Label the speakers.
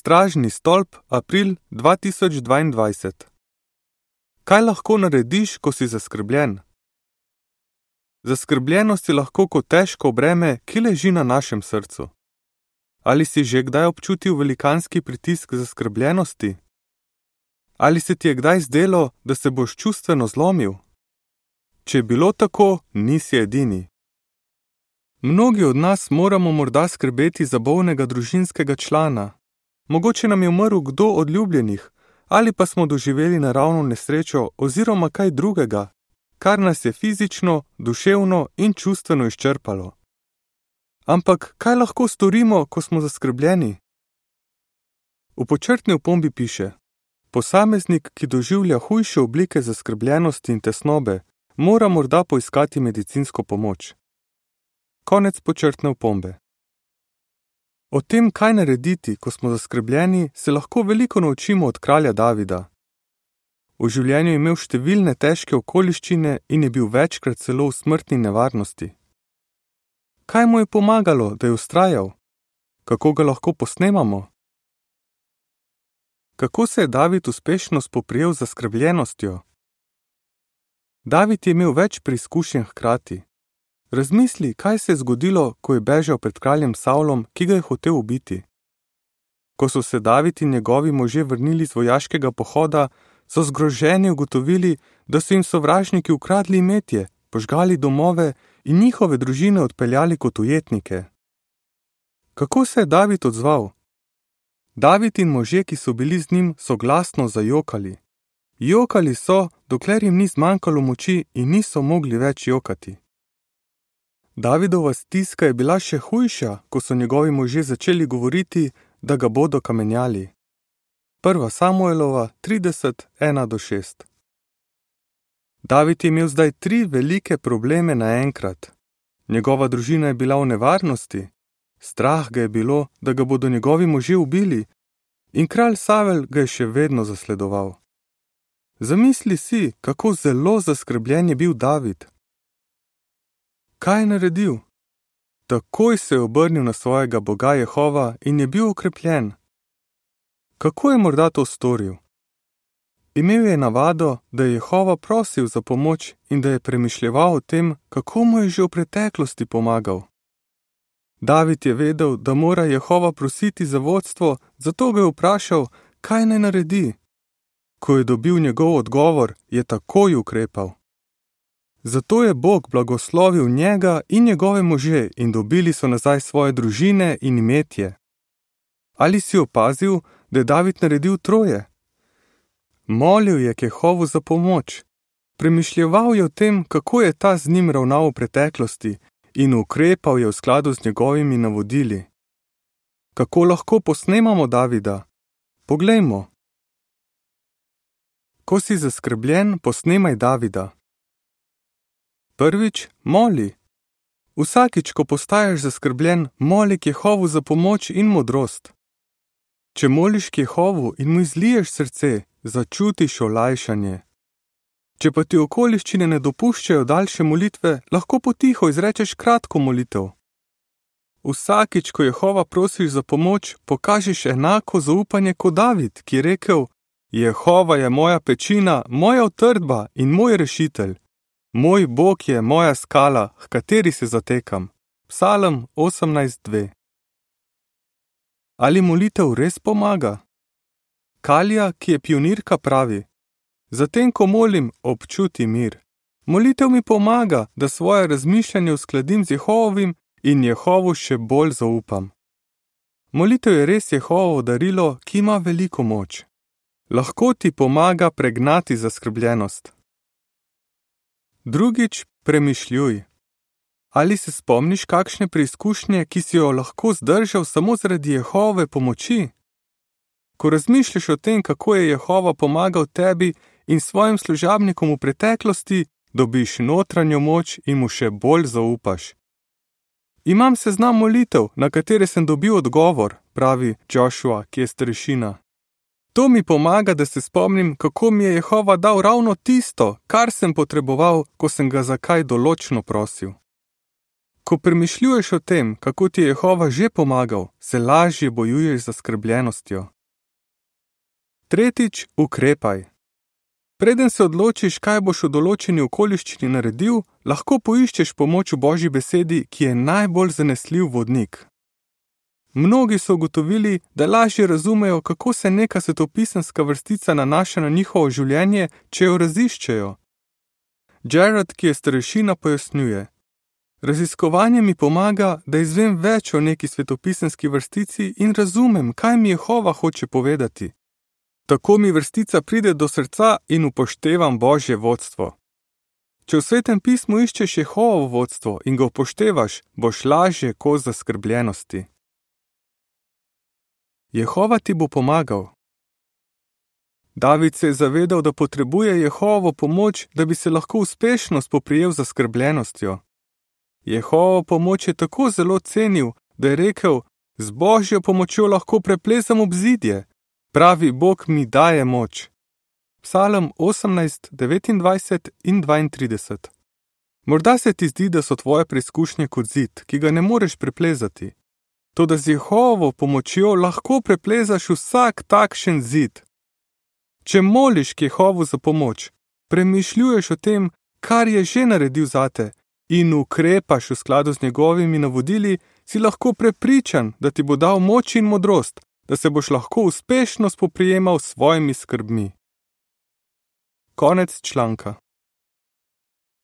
Speaker 1: Stražni stolp, april 2022. Kaj lahko narediš, ko si zaskrbljen? Zaskrbljenost je lahko kot težko breme, ki leži na našem srcu. Ali si že kdaj občutil velikanski pritisk zaskrbljenosti? Ali se ti je kdaj zdelo, da se boš čustveno zlomil? Če je bilo tako, nisi edini. Mnogi od nas moramo morda skrbeti za bolnega družinskega člana, mogoče nam je umrl kdo od ljubljenih, ali pa smo doživeli naravno nesrečo oziroma kaj drugega, kar nas je fizično, duševno in čustveno izčrpalo. Ampak kaj lahko storimo, ko smo zaskrbljeni? V počrtni opombi piše: Posameznik, ki doživlja hujše oblike zaskrbljenosti in tesnobe, mora morda poiskati medicinsko pomoč. Konec počrtne opombe. O tem, kaj narediti, ko smo zaskrbljeni, se lahko veliko naučimo od kralja Davida. V življenju je imel številne težke okoliščine in je bil večkrat celo v smrtni nevarnosti. Kaj mu je pomagalo, da je ustrajal? Kako ga lahko posnemamo? Kako se je David uspešno spoprijel z zaskrbljenostjo? David je imel več preizkušenj hkrati. Razmisli, kaj se je zgodilo, ko je bežal pred kraljem Savlom, ki ga je hotel ubiti. Ko so se David in njegovi možje vrnili z vojaškega pohoda, so zgroženi ugotovili, da so jim sovražniki ukradli imetje, požgali domove in njihove družine odpeljali kot ujetnike. Kako se je David odzval? David in možje, ki so bili z njim, so glasno zajokali. Jokali so, dokler jim ni zmanjkalo moči in niso mogli več jokati. Davidova stiska je bila še hujša, ko so njegovi možje začeli govoriti, da ga bodo kamenjali. 1. Samuelova 30:1-6 David je imel zdaj tri velike probleme naenkrat. Njegova družina je bila v nevarnosti, strah ga je bilo, da ga bodo njegovi možje ubili, in kralj Savel ga je še vedno zasledoval. Zamisli si, kako zelo zaskrbljen je bil David. Kaj je naredil? Takoj se je obrnil na svojega boga Jehova in je bil okrepljen. Kako je morda to storil? Imel je navado, da je Jehova prosil za pomoč in da je premišljeval o tem, kako mu je že v preteklosti pomagal. David je vedel, da mora Jehova prositi za vodstvo, zato ga je vprašal, kaj naj naredi. Ko je dobil njegov odgovor, je takoj ukrepal. Zato je Bog blagoslovil njega in njegove može in dobili so nazaj svoje družine in imetje. Ali si opazil, da je David naredil troje? Molil je Kehovu za pomoč, premišljeval je o tem, kako je ta z njim ravnal v preteklosti in ukrepal je v skladu z njegovimi navodili. Kako lahko posnemamo Davida? Poglejmo. Ko si zaskrbljen, posnemaj Davida. Prvič, moli. Vsakič, ko postaješ zaskrbljen, moli Jehovu za pomoč in modrost. Če moliš Jehovu in mu izliješ srce, začutiš olajšanje. Če pa ti okoliščine ne dopuščajo daljše molitve, lahko potiho izrečeš kratko molitev. Vsakič, ko Jehova prosiš za pomoč, pokažeš enako zaupanje kot David, ki je rekel: Jehova je moja pečina, moja utrdba in moj rešitelj. Moj Bog je moja skala, h kateri se zatekam. Psalm 18:2 Ali molitev res pomaga? Kalija, ki je pionirka, pravi: Zatem, ko molim, občuti mir. Molitev mi pomaga, da svoje razmišljanje uskladim z Jehovovim in Jehovu še bolj zaupam. Molitev je res Jehovovo darilo, ki ima veliko moč. Lahko ti pomaga pregnati zaskrbljenost. Drugič, premišljuj. Ali se spomniš kakšne preizkušnje, ki si jo lahko zdržal samo zaradi Jehove pomoči? Ko razmišljaš o tem, kako je Jehova pomagal tebi in svojim služabnikom v preteklosti, dobiš notranjo moč in mu še bolj zaupaš. Imam seznam molitev, na katere sem dobil odgovor, pravi Joshua, ki je starešina. To mi pomaga, da se spomnim, kako mi je Jehova dal ravno tisto, kar sem potreboval, ko sem ga za kaj določno prosil. Ko premišljuješ o tem, kako ti je Jehova že pomagal, se lažje bojuješ za skrbljenostjo. Tretjič, ukrepaj. Preden se odločiš, kaj boš v določeni okoliščini naredil, lahko poiščeš pomoč v Božji besedi, ki je najbolj zanesljiv vodnik. Mnogi so ugotovili, da lažje razumejo, kako se neka svetopisanska vrstica nanaša na njihovo življenje, če jo raziščejo. Jared, ki je starešina, pojasnjuje: Raziskovanje mi pomaga, da izvem več o neki svetopisanski vrstici in razumem, kaj mi Jehova hoče povedati. Tako mi vrstica pride do srca in upoštevam Božje vodstvo. Če v svetem pismu iščeš Jehovo vodstvo in ga upoštevaš, boš lažje kos zaskrbljenosti. Jehova ti bo pomagal. David se je zavedal, da potrebuje Jehovo pomoč, da bi se lahko uspešno spoprijel z zaskrbljenostjo. Jehovo pomoč je tako zelo cenil, da je rekel: Z božjo pomočjo lahko preplezam obzidje, pravi Bog mi daje moč. Psalm 18, 29 in 32. Morda se ti zdi, da so tvoje preizkušnje kot zid, ki ga ne moreš preplezati. Toda z Jehovo pomočjo lahko preplezaš vsak takšen zid. Če moliš k Jehovu za pomoč, premišljuješ o tem, kar je že naredil zate in ukrepaš v skladu z njegovimi navodili, si lahko prepričan, da ti bo dal moč in modrost, da se boš lahko uspešno spoprijemal s svojimi skrbmi. Konec članka.